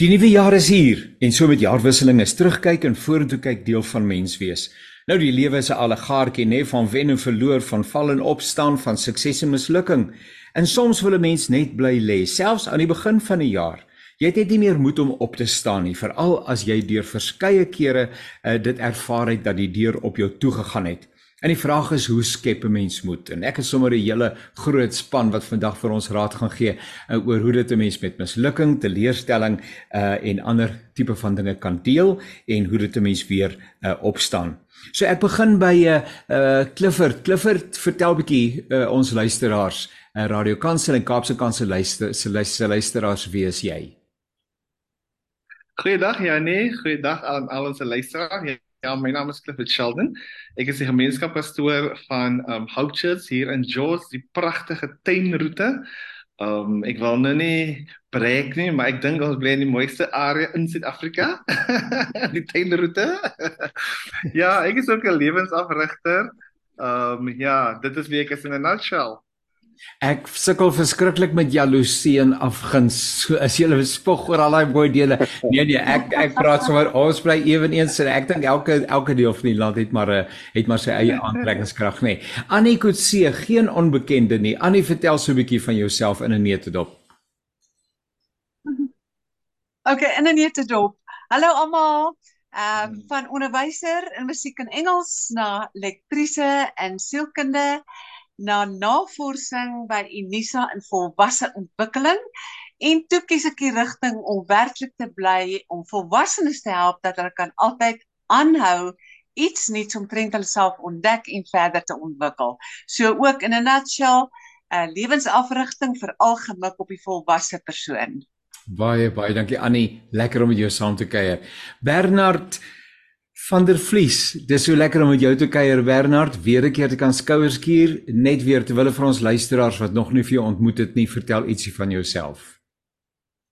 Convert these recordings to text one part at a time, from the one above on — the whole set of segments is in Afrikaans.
Die nuwe jaar is hier en so met jaarwisseling is terugkyk en vorentoe kyk deel van menswees. Nou die lewe is 'n allegaartjie nê van wen en verloor, van val en opstaan, van sukses en mislukking. En soms wil 'n mens net bly lê, selfs aan die begin van die jaar. Jy het net nie meer moed om op te staan nie, veral as jy deur verskeie kere uh, dit ervaar het dat die deur op jou toegegaan het. En die vraag is hoe skep 'n mens moed? En ek het sommer 'n hele groot span wat vandag vir ons raad gaan gee uh, oor hoe dit 'n mens met mislukking, teleurstelling uh en ander tipe van dinge kan deel en hoe dit 'n mens weer uh opstaan. So ek begin by uh, uh Clifford. Clifford, vertel 'n bietjie uh, ons luisteraars, uh, Radio Kansel en Kaapse Kansel luister se luister, luisteraars wie is jy? Goeiedag Janie, goeiedag aan al ons luisteraars. Ja, my naam is Clifford Sheldon. Ek is die gemeenskapspastoor van um Hope Church hier in George, die pragtige tuinroete. Um ek wil nou nie breek nie, maar ek dink ons bly in die mooiste area in Suid-Afrika. die tuinroete. ja, ek is ook 'n lewensafrigter. Um ja, dit is wie ek is in 'n nutshell. Ek sukkel verskriklik met jaloesie en afguns. So as jy spog oor al daai mooi dele. Nee nee, ek ek praat sommer ons bly eweneens en ek dink elke elke deel van die land het maar 'n eh, het maar sy eie aantrekkingskrag nê. Nee. Annie Kutse, geen onbekende nie. Annie, vertel so 'n bietjie van jouself in 'n neutedop. Okay, in 'n neutedop. Hallo almal. Ehm um, van onderwyser in musiek en Engels na lektrise en sielkunde na navorsing by Unisa in volwasse ontwikkeling en toe kies ek die rigting om werklik te bly om volwassenes te help dat hulle kan altyd aanhou iets nuuts omtrent hulle self ontdek en verder te ontwikkel. So ook in 'n nutshell 'n uh, lewensafrigting vir algemik op die volwasse persoon. Baie baie dankie Annie, lekker om met jou saam te kuier. Bernard van der Vlies. Dis so lekker om met jou te kuier Bernard, weer 'n keer te kan skouerskuur, net weer terwyl vir ons luisteraars wat nog nie vir jou ontmoet het nie, vertel ietsie van jouself.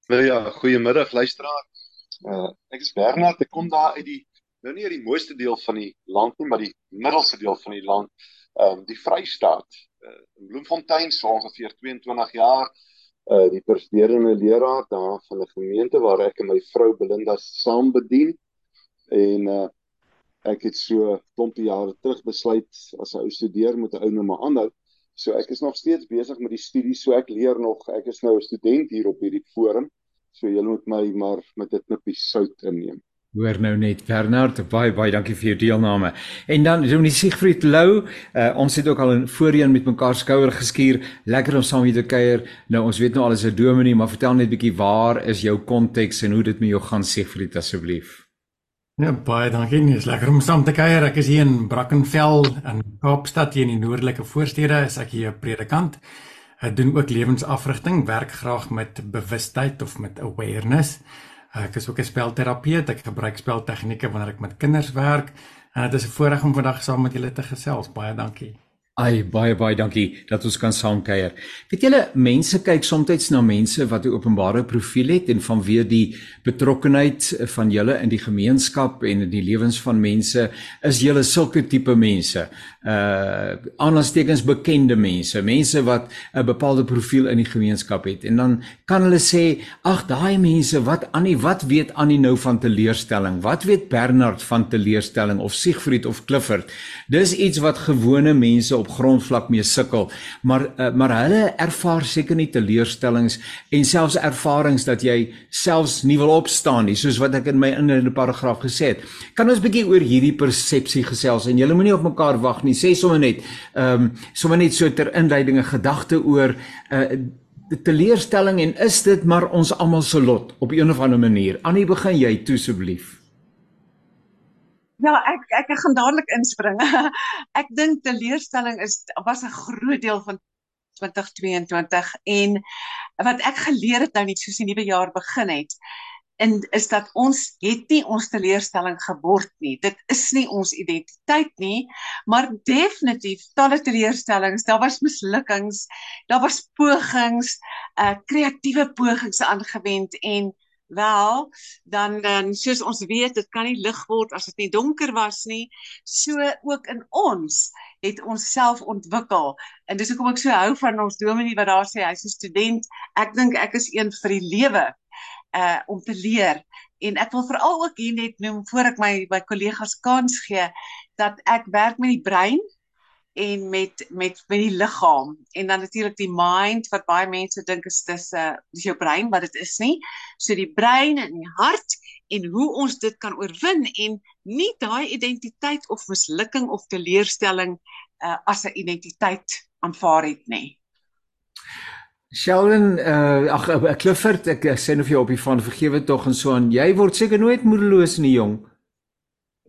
Nou ja, goeiemiddag luisteraar. Uh, ek is Bernard, ek kom daar uit die nou nie uit die mooiste deel van die land nie, maar die middelste deel van die land, ehm um, die Vrystaat. Uh, in Bloemfontein so ongeveer 22 jaar uh die presiderende leraar daar van 'n gemeente waar ek en my vrou Belinda saam bedien en uh ek het so klompie jare terug besluit as 'n ou studeer moet 'n ou nou maar aanhou. So ek is nog steeds besig met die studie, so ek leer nog. Ek is nou 'n student hier op hierdie forum. So julle moet my maar met 'n knippie sout inneem. Hoor nou net Bernard, baie baie dankie vir jou deelname. En dan Dominee Siegfried Lou, uh, ons het ook al in voorheen met mekaar skouer geskuur. Lekker om saam hier te kuier. Nou ons weet nou al is 'n dominee, maar vertel net 'n bietjie waar is jou konteks en hoe dit met jou gaan Siegfried asseblief. Ja, baie dankie. Dit is lekker om saam te kuier. Ek is hier in Brackenfell in Kaapstad hier in die noordelike voorstede. Is ek hier 'n predikant. Ek doen ook lewensafrigting, werk graag met bewustheid of met awareness. Ek is ook 'n spelterapeut. Ek gebruik speltegnieke wanneer ek met kinders werk. En dit is 'n voorreg om vandag saam met julle te gesels. Baie dankie. Ai baie baie dankie dat ons kan saamkuier. Weet julle, mense kyk soms na mense wat 'n openbare profiel het en vanweë die betrokkenheid van julle in die gemeenskap en in die lewens van mense, is julle sulke tipe mense. Uh aanstekens bekende mense, mense wat 'n bepaalde profiel in die gemeenskap het. En dan kan hulle sê, "Ag, daai mense, wat Annie, wat weet Annie nou van teleurstelling? Wat weet Bernard van teleurstelling of Siegfried of Clifford?" Dis iets wat gewone mense op grondvlak mee sukkel, maar uh, maar hulle ervaar seker nie teleurstellings en selfs ervarings dat jy selfs nie wil opstaan nie, soos wat ek in my inleidende paragraaf gesê het. Kan ons 'n bietjie oor hierdie persepsie gesels en julle moenie op mekaar wag nie. Sê sommer net, ehm um, sommer net so ter inleiding 'n gedagte oor 'n uh, die teleurstelling en is dit maar ons almal se lot op 'n of ander manier. Annie, begin jy toe asseblief. Ja, ek ek gaan dadelik inspring. ek dink teleurstelling is was 'n groot deel van 2022 en wat ek geleer het nou net soos die nuwe jaar begin het en is dat ons het nie ons teleurstelling geword nie. Dit is nie ons identiteit nie, maar definitief talle teleurstellings, daar was mislukkings, daar was pogings, uh kreatiewe pogings aangewend en wel dan dan soos ons weet dit kan nie lig word as dit nie donker was nie. So ook in ons het ons self ontwikkel. En dis hoekom ek so hou van ons dominee wat daar sê hy's 'n student. Ek dink ek is een vir die lewe uh om te leer. En ek wil veral ook hier net noem voor ek my my kollegas kans gee dat ek werk met die brein en met met met die liggaam en dan natuurlik die mind wat baie mense dink is dis 'n uh, dis jou brein wat dit is nie. So die brein en die hart en hoe ons dit kan oorwin en nie daai identiteit of mislukking of teleurstelling uh, as 'n identiteit aanvaar het nie. Sheldon uh ag uh, Clifford ek sê nou vir jou op die van vergewe tog en so aan jy word seker nooit moedeloos nie jong.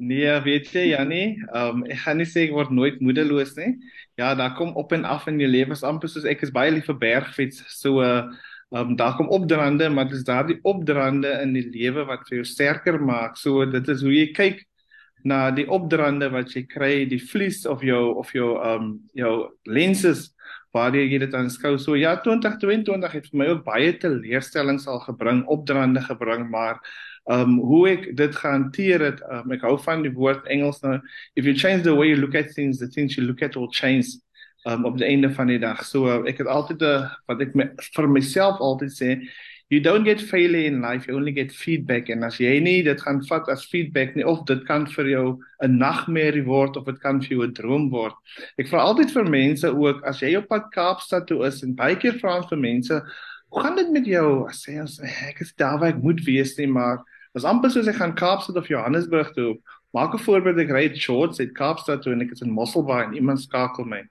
Nee, weet jy Jannie, um, ek gaan nie sê ek word nooit moedeloos nie. Ja, daar kom op en af in jou lewe, amper soos ek is baie lief vir bergfiets. So uh um, daar kom opdraande, maar dit is daardie opdraande in die lewe wat vir jou sterker maak. So dit is hoe jy kyk na die opdraande wat jy kry, die vlies of jou of jou um jou lenses waar jy dit aanskou. So ja, 2022 het vir my ook baie teleurstellings al gebring, opdraande gebring, maar um hoe ek dit gehanteer het um, ek hou van die woord Engels nou if you change the way you look at things the things you look at will change um op die einde van die dag so ek het altyd 'n uh, wat ek my, vir myself altyd sê you don't get failure in life you only get feedback en as jy nie dit gaan vat as feedback nie of dit kan vir jou 'n nagmerrie word of dit kan vir jou 'n droom word ek vra altyd vir mense ook as jy op pad Kaapstad toe is en baie keer vra ons vir mense Hoe gaan dit met jou? Sê ons ek is daar waar ek moet wees nie, maar Dis amper soos ek gaan Kaapstad of Johannesburg toe. Maak 'n voorbeeld ek ry shorts uit Kaapstad toe en ek is in Mosselbaai en iemand skakel my.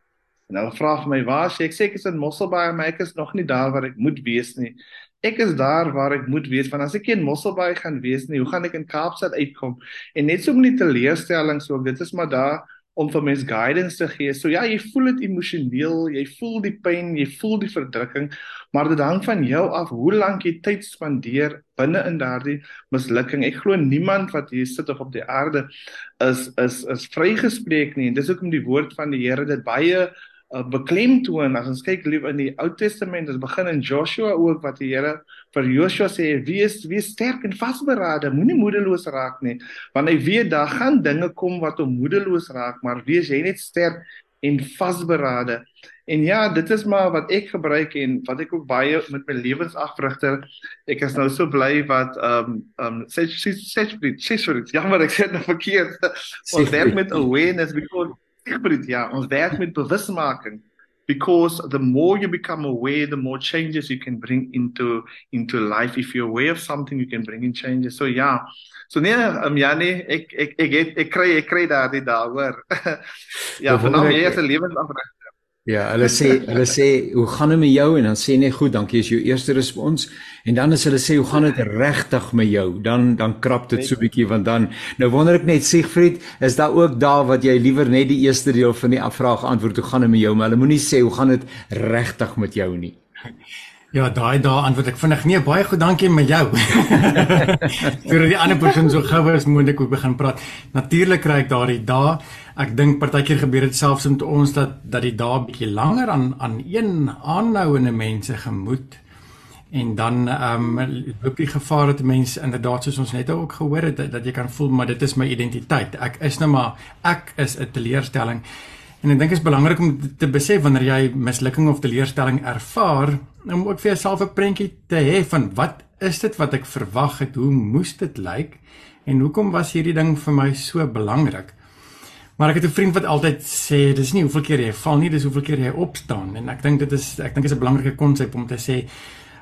En hulle vra vir my, "Waar jy?" Ek sê ek is in Mosselbaai, maar ek is nog nie daar waar ek moet wees nie. Ek is daar waar ek moet wees want as ek in Mosselbaai gaan wees nie, hoe gaan ek in Kaapstad uitkom? En net so met die teleurstellings ook, dit is maar daar om vir mens guidance te gee. So ja, jy voel dit emosioneel, jy voel die pyn, jy voel die verdrukking, maar dit hang van jou af hoe lank jy tyd spandeer binne in daardie mislukking. Ek glo niemand wat hier sit of op die aarde is is is vrygespreek nie. En dis hoekom die woord van die Here dit baie uh, beklemtoon as ons kyk lief in die Ou Testament, dit begin in Joshua ook wat die Here vir Joshua sê, wees wees sterk en vasberade, moenie moedeloos raak nie, want hy weet daar gaan dinge kom wat hom moedeloos raak, maar wees jy net sterk en vasberade. En ja, dit is maar wat ek gebruik en wat ek ook baie met my lewensafrigter. Ek is nou so bly wat ehm um, ehm um, sê sê sê sê sê jammer ek sê dit nou verkeerd. Ons werk met awareness because Egberut, ja, ons werk met bewusmaking because the more you become aware the more changes you can bring into into life. If you're aware of something you can bring in changes. So ja. So nee um, ja nee ek ek ek ek, ek kry ek kry daardie daaroor ja vanaand jy is 'n lewensafrig Ja, hulle sê hulle sê hoe gaan dit met jou en dan sê net goed, dankie is jou eerste respons en dan as hulle sê hoe gaan dit regtig met jou, dan dan krap dit so bietjie want dan nou wonder ek net Siegfried, is daar ook daar wat jy liewer net die eerste deel van die vraag antwoord hoe gaan dit met jou, maar hulle moenie sê hoe gaan dit regtig met jou nie. Ja, daai daai antwoord ek vinnig nee, baie goed, dankie met jou. Vir die ander persoon so gou as moontlik ook begin praat. Natuurlik kry ek daardie daai ek dink partykeer gebeur dit selfs met ons dat dat die dae bietjie langer aan aan een aanhoudende mense gemoed. En dan ehm um, loop die gevaar dat mense inderdaad soos ons net ook gehoor het dat, dat jy kan voel maar dit is my identiteit. Ek is nou maar ek is 'n teleurstelling. En ek dink dit is belangrik om te besef wanneer jy mislukking of teleurstelling ervaar om ook vir jouself 'n prentjie te hê van wat is dit wat ek verwag het? Hoe moes dit lyk? En hoekom was hierdie ding vir my so belangrik Maar ek het 'n vriend wat altyd sê dis nie hoeveel keer jy val nie, dis hoeveel keer jy opstaan en ek dink dit is ek dink is 'n belangrike konsep om te sê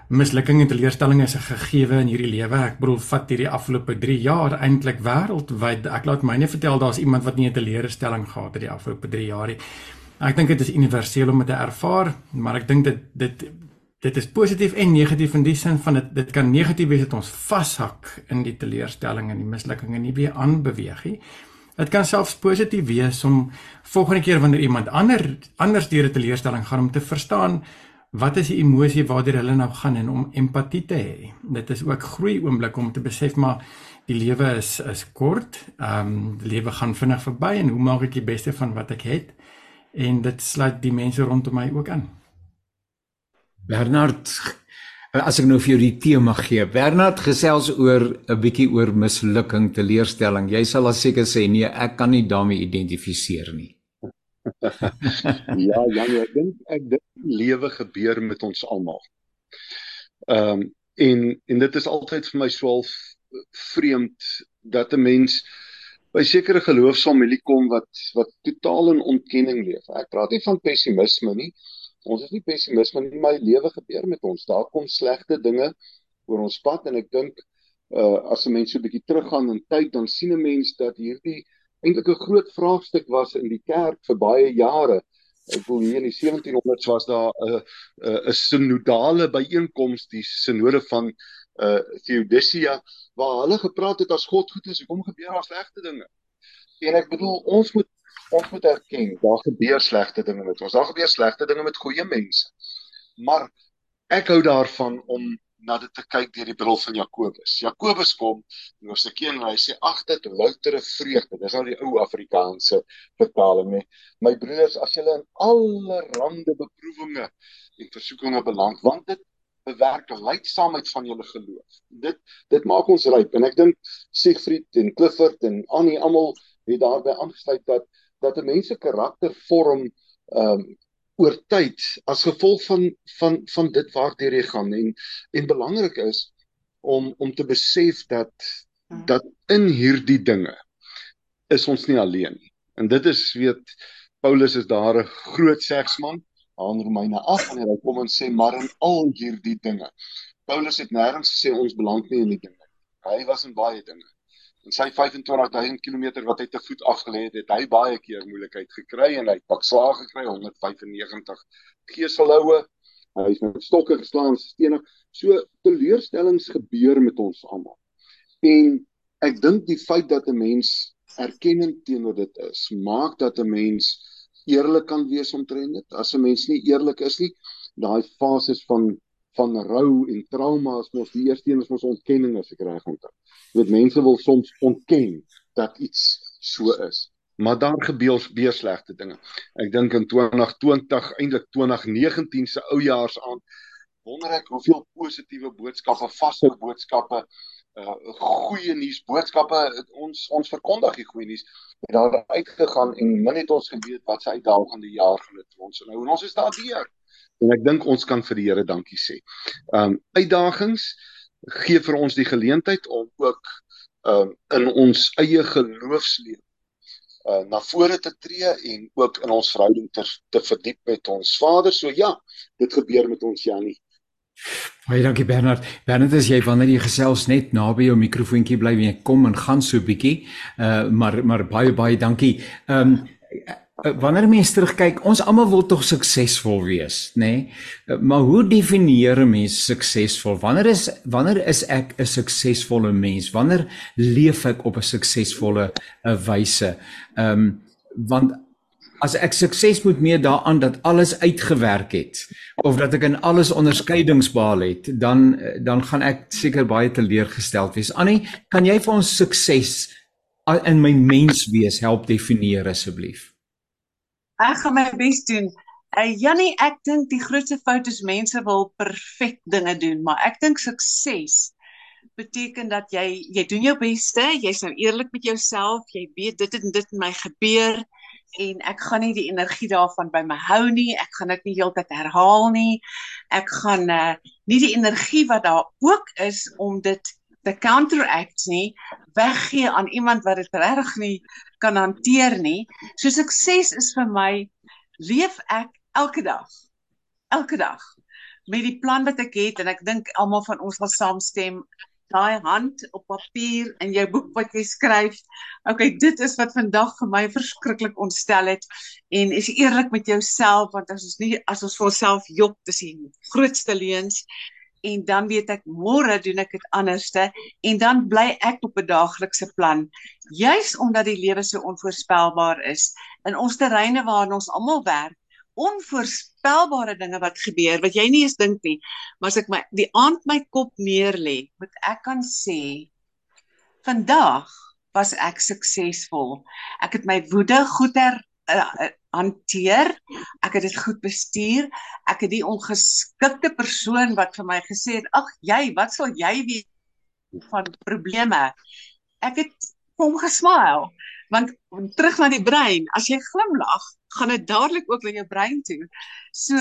mislukking en teleurstelling is 'n gegewe in hierdie lewe. Ek bedoel vat hierdie afgelope 3 jaar eintlik wêreldwyd. Ek laat myne vertel daar's iemand wat nie 'n teleurstelling gehad het die afgelope 3 jaar nie. Ek dink dit is universeel om dit te ervaar, maar ek dink dit dit dit is positief en negatief in die sin van dit dit kan negatief wees dat ons vashak in die teleurstelling en die mislukking en nie weer aanbeweeg nie. Dit kan selfs positief wees om volgende keer wanneer iemand ander anders deur 'n teleurstelling gaan om te verstaan wat is die emosie waartoe hulle nou gaan en om empatie te hê. Dit is ook groei oomblik om te besef maar die lewe is is kort. Ehm um, die lewe gaan vinnig verby en hoe maak ek die beste van wat ek het? En dit sluit die mense rondom my ook aan. Bernard As ek nou vir jou die tema gee, Bernard gesels oor 'n bietjie oor mislukking, teleurstelling. Jy sal seker sê nee, ek kan nie daarmee identifiseer nie. ja, Jan, ek dink ek dink lewe gebeur met ons almal. Ehm um, en en dit is altyd vir my swaalf vreemd dat 'n mens by sekere geloofsfamilie kom wat wat totaal in ontkenning leef. Ek praat nie van pessimisme nie. Ons is nie pessimisme nie, maar lewe gebeur met ons. Daar kom slegte dinge oor ons pad en ek dink uh as 'n mens so 'n bietjie teruggaan in tyd dan sien 'n mens dat hierdie eintlik 'n groot vraagstuk was in die kerk vir baie jare. Ek wil hier in die 1700s was daar 'n uh, 'n uh, 'n sinodale byeenkoms, die sinode van uh Theodicea waar hulle gepraat het as God goed is, hoekom gebeur daar slegte dinge? En ek bedoel ons moet ons moet erken, daar gebeur slegte dinge met ons. Daar gebeur slegte dinge met goeie mense. Maar ek hou daarvan om na dit te kyk deur die bril van Jakobus. Jakobus kom in hoofstuk 1 en hy sê ag dit loutere vreugde. Dis nou die ou Afrikaanse vertaling nê. My broeders, as julle in allerlei beproewinge en versoekinge beland, want dit bewerk leidsaamheid van julle geloof. Dit dit maak ons ryp en ek dink Siegfried en Clifford en Annie almal het daarbey aangesluit dat dat 'n mens se karakter vorm ehm um, oor tyd as gevolg van van van dit waartoe jy gaan en en belangrik is om om te besef dat hmm. dat in hierdie dinge is ons nie alleen nie. En dit is weet Paulus is daar 'n groot seksman aan Romeine 8 en hy kom en sê maar in al hierdie dinge. Paulus het nêrens gesê ons belang nie in die dinge. Hy was in baie dinge in sy 25000 km wat hy te voet afgelê het, het hy baie keer moeilikheid gekry en hy het pak slaag gekry 195 geeselhoue. Hy is met stokke geslaan, stene. So teleurstellings gebeur met ons almal. En ek dink die feit dat 'n mens erkennend teenoor dit is, maak dat 'n mens eerlik kan wees omtrent dit. As 'n mens nie eerlik is nie, daai fases van van rou en trauma is mos die eerste een is mos ontkenning as ek reg onthou. Dit mense wil soms ontken dat iets so is. Maar daar gebeur baie slegte dinge. Ek dink in 2020, eintlik 2019 se oujaars aan wonder ek hoeveel positiewe boodskappe, vashou boodskappe, uh goeie nuus boodskappe ons ons verkondig die goeie nuus het daar uitgegaan en min het ons geweet wat sy uitdagende jaar gaan vir ons nou en ons is daar deur en ek dink ons kan vir die Here dankie sê. Um uitdagings gee vir ons die geleentheid om ook um in ons eie geloofslewe uh na vore te tree en ook in ons verhouding te, te verdiep met ons Vader. So ja, dit gebeur met ons Janie. Baie dankie Bernard. Bernard, as jy wanneer jy gesels net naby jou mikrofoontjie bly en jy kom en gaan so bietjie. Uh maar maar baie baie dankie. Um Eh, wanneer mense terugkyk, ons almal wil tog suksesvol wees, nê? Nee? Maar hoe definieer 'n mens suksesvol? Wanneer is wanneer is ek 'n suksesvolle mens? Wanneer leef ek op 'n suksesvolle uh, wyse? Ehm um, want as ek sukses moet meet daaraan dat alles uitgewerk het of dat ek in alles onderskeidings behaal het, dan dan gaan ek seker baie teleurgesteld wees. Annie, kan jy vir ons sukses in my menswees help definieer asseblief? Ek gaan my bes doen. Uh, Jannie, ek dink die grootste fout is mense wil perfek dinge doen, maar ek dink sukses beteken dat jy jy doen jou beste, jy's nou eerlik met jouself, jy weet dit en dit in my gebeur en ek gaan nie die energie daarvan by my hou nie, ek gaan dit nie heeltyd herhaal nie. Ek gaan uh, nie die energie wat daar ook is om dit te counteract nie weggee aan iemand wat dit reg nie kan hanteer nie. So sukses is vir my leef ek elke dag. Elke dag met die plan wat ek het en ek dink almal van ons sal saamstem daai hand op papier in jou boek wat jy skryf. Okay, dit is wat vandag vir my verskriklik ontstel het en is eerlik met jouself want as ons nie as ons vir onsself jok, dis die grootste leuns en dan weet ek môre doen ek dit anderste en dan bly ek op 'n daaglikse plan. Juis omdat die lewe so onvoorspelbaar is. In ons terreine waarin ons almal werk onvoorspelbare dinge wat gebeur wat jy nie eens dink nie. Maar as ek my die aand my kop neer lê moet ek kan sê vandag was ek suksesvol. Ek het my woede goeder uh, hanteer. Ek het dit goed bestuur. Ek het die ongeskikte persoon wat vir my gesê het, "Ag jy, wat sal jy weet van probleme?" Ek het hom gesmile want terug na die brein. As jy glimlag, gaan dit dadelik ook na jou brein toe. So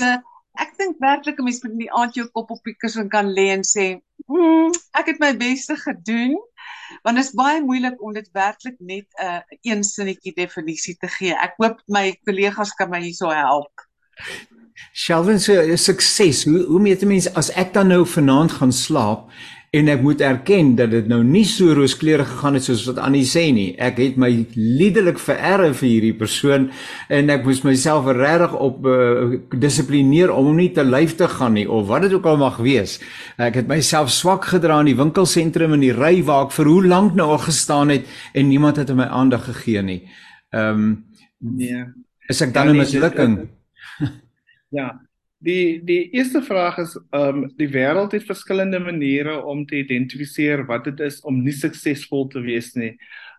ek dink werklik 'n mens moet in die aand jou kop op die kussing kan lê en sê, Hmm, ek het my beste gedoen want dit is baie moeilik om dit werklik net 'n uh, een sinnetjie definisie te gee. Ek hoop my kollegas kan my hierso help. Sheldon se sukses. Hoe hoe meet 'n mens as ek dan nou vanaand gaan slaap en ek moet erken dat dit nou nie so rooskleurig gegaan het soos wat Annie sê nie. Ek het my liderlik vererf vir hierdie persoon en ek moes myself regtig op uh, dissiplineer om nie te lyf te gaan nie of wat dit ook al mag wees. Ek het myself swak gedra in die winkelsentrum in die ry waar ek vir hoe lank nou al gestaan het en niemand het my aandag gegee nie. Ehm um, nee. Is ek dan ja, 'n nee, mislukking? Ja, Die die eerste vraag is ehm um, die wêreld het verskillende maniere om te identifiseer wat dit is om nie suksesvol te wees nie.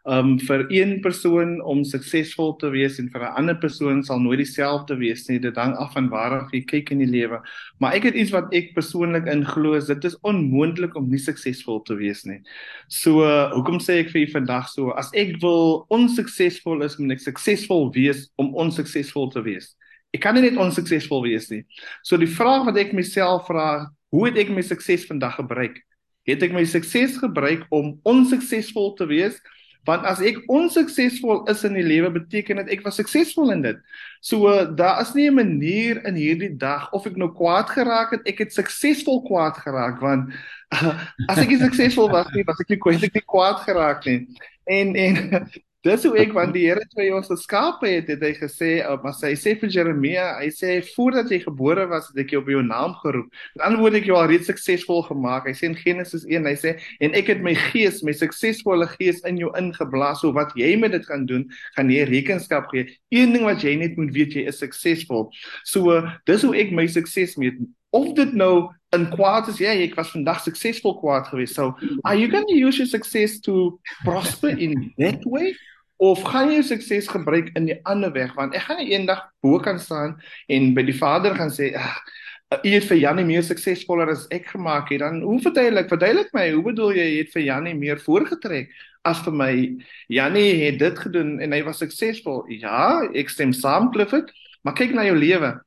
Ehm um, vir een persoon om suksesvol te wees en vir 'n ander persoon sal nooit dieselfde wees nie. Dit hang af van waar jy kyk in die lewe. Maar ek het iets wat ek persoonlik in glo, dit is onmoontlik om nie suksesvol te wees nie. So, uh, hoekom sê ek vir u vandag so, as ek wil onsuksesvol is, moet ek suksesvol wees om onsuksesvol te wees. Ek kan nie net onsuksesvol wees nie. So die vraag wat ek myself vra, hoe het ek my sukses vandag gebruik? Het ek my sukses gebruik om onsuksesvol te wees? Want as ek onsuksesvol is in die lewe, beteken dit ek was suksesvol in dit. So uh, daar is nie 'n manier in hierdie dag of ek nou kwaad geraak het, ek het suksesvol kwaad geraak want uh, as ek nie suksesvol was nie, was ek nie kwaad ek nie kwaad geraak nie. En en Dis hoe ek want die Here toe ons geskape het, het hy gesê, uh, maar hy sê vir Jeremia, hy sê voordat jy gebore was, het ek jou by jou naam geroep. Met ander woorde ek jou al reeds suksesvol gemaak. Hy sê in Genesis 1, hy sê en ek het my gees, my suksesvolle gees in jou ingeblaas. So wat jy met dit gaan doen, gaan jy rekenskap gee. Een ding wat jy net moet weet, jy is suksesvol. So dis hoe ek my sukses meet of dit nou in kwaad is ja ek was vandag suksesvol kwaad geweest. So are you going to use your success to prosper in that way? Of gaan jy sukses gebruik in die ander weg? Want ek gaan eendag bo kan staan en by die Vader gaan sê ag jy het vir Janie meer suksesvoller as ek gemaak het. Dan hoe verduidelik verduidelik my hoe bedoel jy jy het vir Janie meer voorgetrek as vir my? Janie het dit gedoen en hy was suksesvol. Ja ek stem saam Clifford maar kyk na jou lewe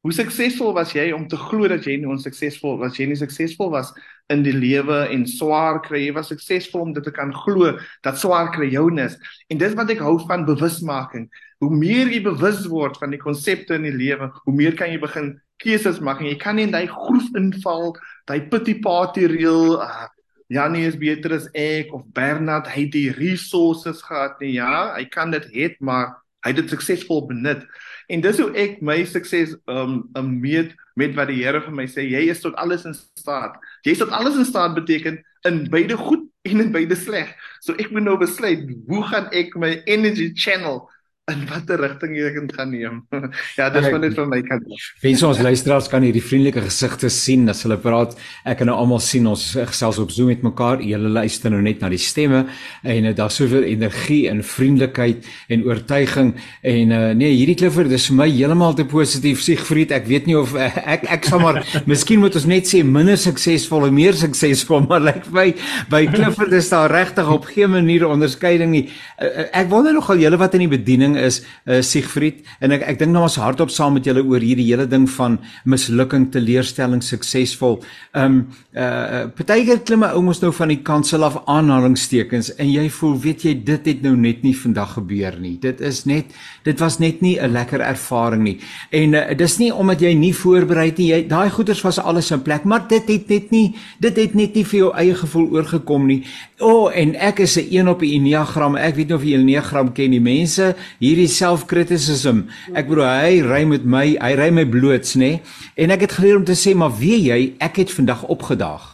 Hoe suksesvol was jy om te glo dat jy nie onsuksesvol was jy nie suksesvol was in die lewe en swaar kry? Jy was suksesvol om dit te kan glo dat swaar kry jounes en dis wat ek hou van bewusmaking. Hoe meer jy bewus word van die konsepte in die lewe hoe meer kan jy begin keuses maak en jy kan nie in daai groef inval daai pity party reël uh, Janie is beter as ek of Bernard hy het die resources gehad. Nee ja hy kan dit het maar hy het dit suksesvol benut En dis hoe ek my sukses um, um meet met wat die Here vir my sê, jy is tot alles in staat. Jy is tot alles in staat beteken in beide goed en in beide sleg. So ek moet nou besluit, hoe gaan ek my energy channel in watter rigting jy gaan neem. ja, dis van net van my kant. Wens ons luisteraars kan hierdie vriendelike gesigte sien as hulle praat. Ek kan nou almal sien ons gesels op Zoom met mekaar. Julle luister nou net na die stemme en uh, daar's soveel energie en vriendelikheid en oortuiging en uh, nee, hierdie Clifford dis vir my heeltemal te positief. Siegfried, ek weet nie of uh, ek ek sal maar miskien moet ons net sê minder suksesvol en meer suksesvol, maar lyk like my by Clifford is daar regtig op geen manier onderskeiding nie. Uh, ek wonder nogal julle wat in die bediening is uh, Siegfried en ek ek dink nou ons hardop saam met julle oor hierdie hele ding van mislukking, teleurstelling, suksesvol. Ehm um, uh partykeer klim 'n ou mos nou van die kansel af aanhalingstekens en jy voel weet jy dit het nou net nie vandag gebeur nie. Dit is net dit was net nie 'n lekker ervaring nie. En uh, dis nie omdat jy nie voorberei het nie. Jy daai goeders was alles in plek, maar dit het net nie dit het net nie vir jou eie gevoel oorgekom nie. O, oh, en ek is 'n een op die enneagram. Ek weet nie of jy 'n enneagram ken nie. Mense hierdie self-criticism. Ek bedoel hy ry met my, hy ry my bloots, nê? En ek het geleer om te sê, maar weet jy, ek het vandag opgedaag.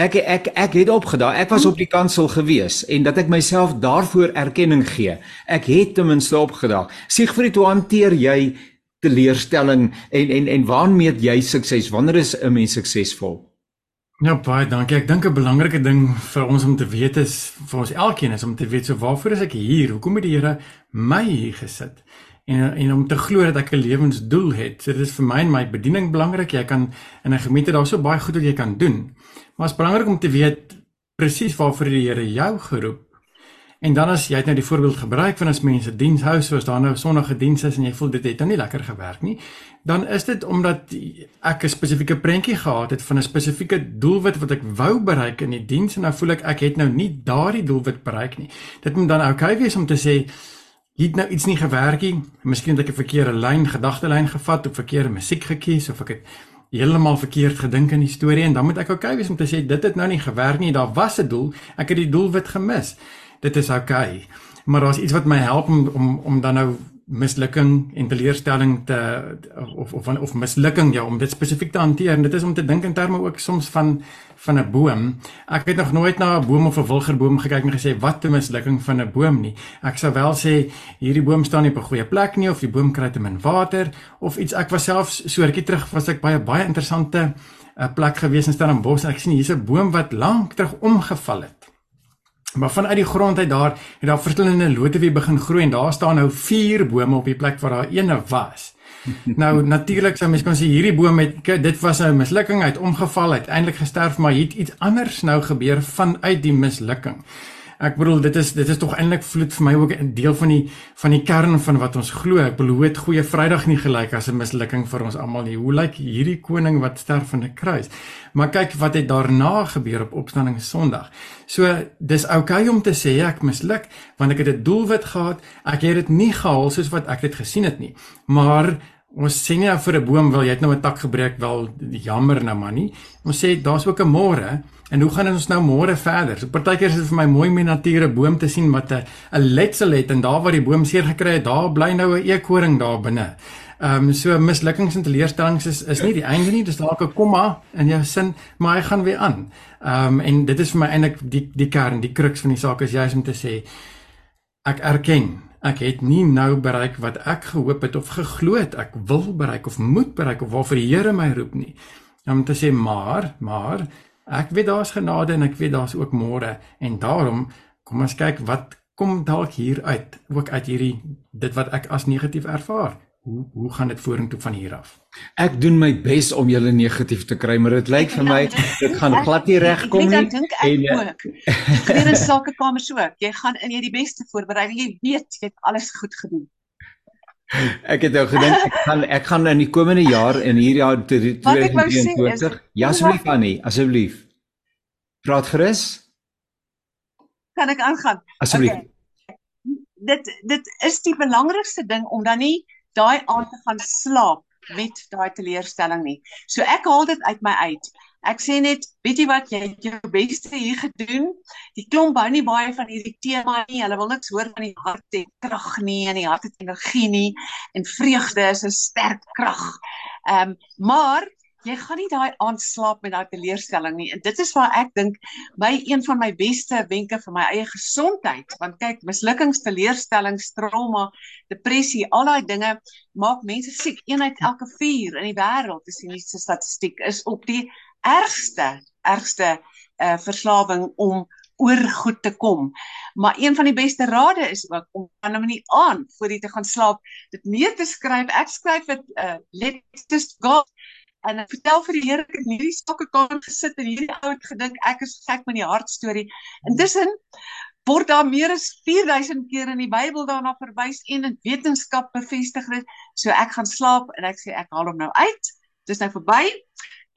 Ek ek ek het opgedaag. Ek was op die kansel gewees en dat ek myself daarvoor erkenning gee. Ek het ten minste opgedaag. Siegfried, hoe hanteer jy teleurstelling en en en waarmee jy sukses? Wanneer is 'n mens suksesvol? Ja, baie dankie. Ek dink 'n belangrike ding vir ons om te weet is vir ons elkeen is om te weet so waarvoor is ek hier? Hoekom het die Here my hier gesit? En en om te glo dat ek 'n lewensdoel het. So dit is vir my en my bediening belangrik. Jy kan in 'n gemeente daar so baie goed wat jy kan doen. Maar dit is belangrik om te weet presies waarvoor die Here jou geroep. En dan as jy het nou die voorbeeld gebruik van as mense diens hou soos daar nou sonnige diens is en jy voel dit het nou nie lekker gewerk nie, dan is dit omdat ek 'n spesifieke prentjie gehad het van 'n spesifieke doelwit wat ek wou bereik in die diens en nou voel ek ek het nou nie daardie doelwit bereik nie. Dit moet dan oukei okay wees om te sê hier het nou iets nie gewerk nie. Miskien het ek 'n verkeerde lyn, gedagtelyn gevat of verkeerde musiek gekies of ek het heeltemal verkeerd gedink in die storie en dan moet ek oukei okay wees om te sê dit het nou nie gewerk nie. Daar was 'n doel, ek het die doelwit gemis. Dit is oukei. Okay. Maar daar's iets wat my help om om om dan nou mislukking en teleurstelling te of of of mislukking ja om dit spesifiek te hanteer en dit is om te dink in terme ook soms van van 'n boom. Ek het nog nooit na 'n boom of 'n wilgerboom gekyk en gesê wat 'n mislukking van 'n boom nie. Ek sou wel sê hierdie boom staan nie op 'n goeie plek nie of die boom kry te min water of iets ek was self so rukkie terug was ek baie baie interessante 'n uh, plek gewees in Stellenbosch en ek sien hier's 'n boom wat lank terug omgeval het. Maar vanuit die grond uit daar het daar verskillende lote weer begin groei en daar staan nou vier bome op die plek waar daar eene was. nou natuurlik sou mens kon sê hierdie boom het dit was 'n mislukking, hy het omgeval, uiteindelik gesterf, maar hier het iets anders nou gebeur vanuit die mislukking. Ek bedoel dit is dit is tog eintlik vloed vir my ook 'n deel van die van die kern van wat ons glo. Ek bedoel het goeie Vrydag nie gelyk as 'n mislukking vir ons almal nie. Hoe lyk hierdie koning wat sterf aan 'n kruis? Maar kyk wat het daarna gebeur op opstanding Sondag. So dis oukei okay om te sê ek misluk want ek het 'n doelwit gehad. Ek het dit nie gehaal soos wat ek dit gesien het nie. Maar Ons sê nie vir 'n boom wil jy het nou 'n tak gebreek wel jammer nou maar nie. Ons sê daar's ook 'n môre en hoe gaan ons nou môre verder? So partykeer is dit vir my mooi om 'n nature boom te sien wat 'n 'n letsel het en daar waar die boom seer gekry het, daar bly nou 'n eekoring daar binne. Ehm um, so mislukkings en teleurstellings is is nie die einde nie, dis dalk 'n komma in jou sin, maar hy gaan weer aan. Ehm um, en dit is vir my eintlik die die kern, die kruks van die saak is juist om te sê ek erken Ek het nie nou bereik wat ek gehoop het of geglo het ek wil bereik of moet bereik of waarvoor die Here my roep nie. Om te sê maar, maar ek weet daar's genade en ek weet daar's ook môre en daarom kom ons kyk wat kom dalk hier uit, ook uit hierdie dit wat ek as negatief ervaar hoe hoe gaan dit vorentoe van hier af? Ek doen my bes om julle negatief te kry, maar dit lyk vir my dit gaan glad nie regkom nie. Ek dink ek en, ook. Gebeur in sakekamers ook. Jy gaan in jy die beste voorberei. Jy weet jy het alles goed gedoen. Ek het nou gedink ek gaan ek gaan in die komende jaar in hierdie jaar 2023. Ja asseblief Annie, asseblief. Praat gerus. Kan ek aangaan? Asseblief. Okay. Dit dit is die belangrikste ding om dan nie daai aand te gaan slaap met daai teleurstelling nie. So ek haal dit uit my uit. Ek sê net, weet jy wat, jy het jou beste hier gedoen. Die klomp hou nie baie van hierdie tema nie. Hulle wil niks hoor van die hart en krag nie en die hart het energie nie en vreugde is 'n sterk krag. Ehm um, maar jy gaan nie daai aand slaap met daai teleurstelling nie. En dit is waar ek dink my een van my beste wenke vir my eie gesondheid, want kyk, mislukkings, teleurstellings, trauma, depressie, al daai dinge maak mense siek. Een uit elke 4 in die wêreld, dis die nuutste statistiek, is op die ergste, ergste uh verslawing om oor goed te kom. Maar een van die beste rade is ook om aan 'n manier aan voor jy te gaan slaap, dit neer te skryf. Ek skryf dit uh let's go en ek vertel vir die Here ek het in hierdie stokkekamer gesit en hierdie ou het gedink ek is gek met die hartstorie. Intussen word daar meer as 4000 keer in die Bybel daarna verwys en in wetenskap bevestig dit. So ek gaan slaap en ek sê ek haal hom nou uit. Dis nou verby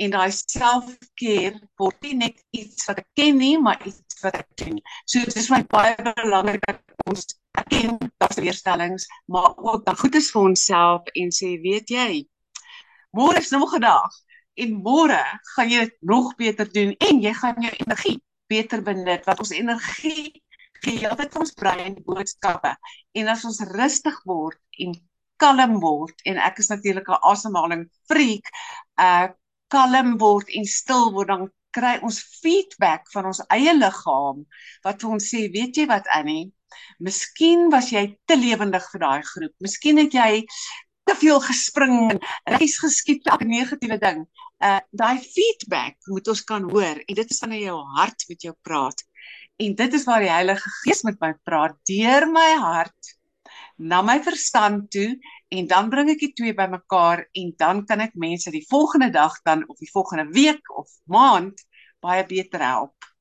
en daai selfkeer word nie net iets wat ek ken nie, maar iets wat ek doen. So dit is my baie belangrik dat ons erken dat daar weerstellings, maar ook dan goed is vir onsself en sê weet jy, môre is nog 'n dag en môre gaan jy dit nog beter doen en jy gaan jou energie beter benut wat ons energie gee altyd ons brein boodskappe en as ons rustig word en kalm word en ek is natuurlik 'n asemhaling freak uh kalm word en stil word dan kry ons feedback van ons eie liggaam wat vir ons sê weet jy wat Annie Miskien was jy te lewendig vir daai groep. Miskien het jy te veel gespring en reis geskiet elke negatiewe ding. Uh daai feedback moet ons kan hoor en dit is wanneer jou hart met jou praat. En dit is waar die Heilige Gees met my praat deur my hart na my verstand toe en dan bring ek die twee bymekaar en dan kan ek mense die volgende dag dan of die volgende week of maand baie beter help.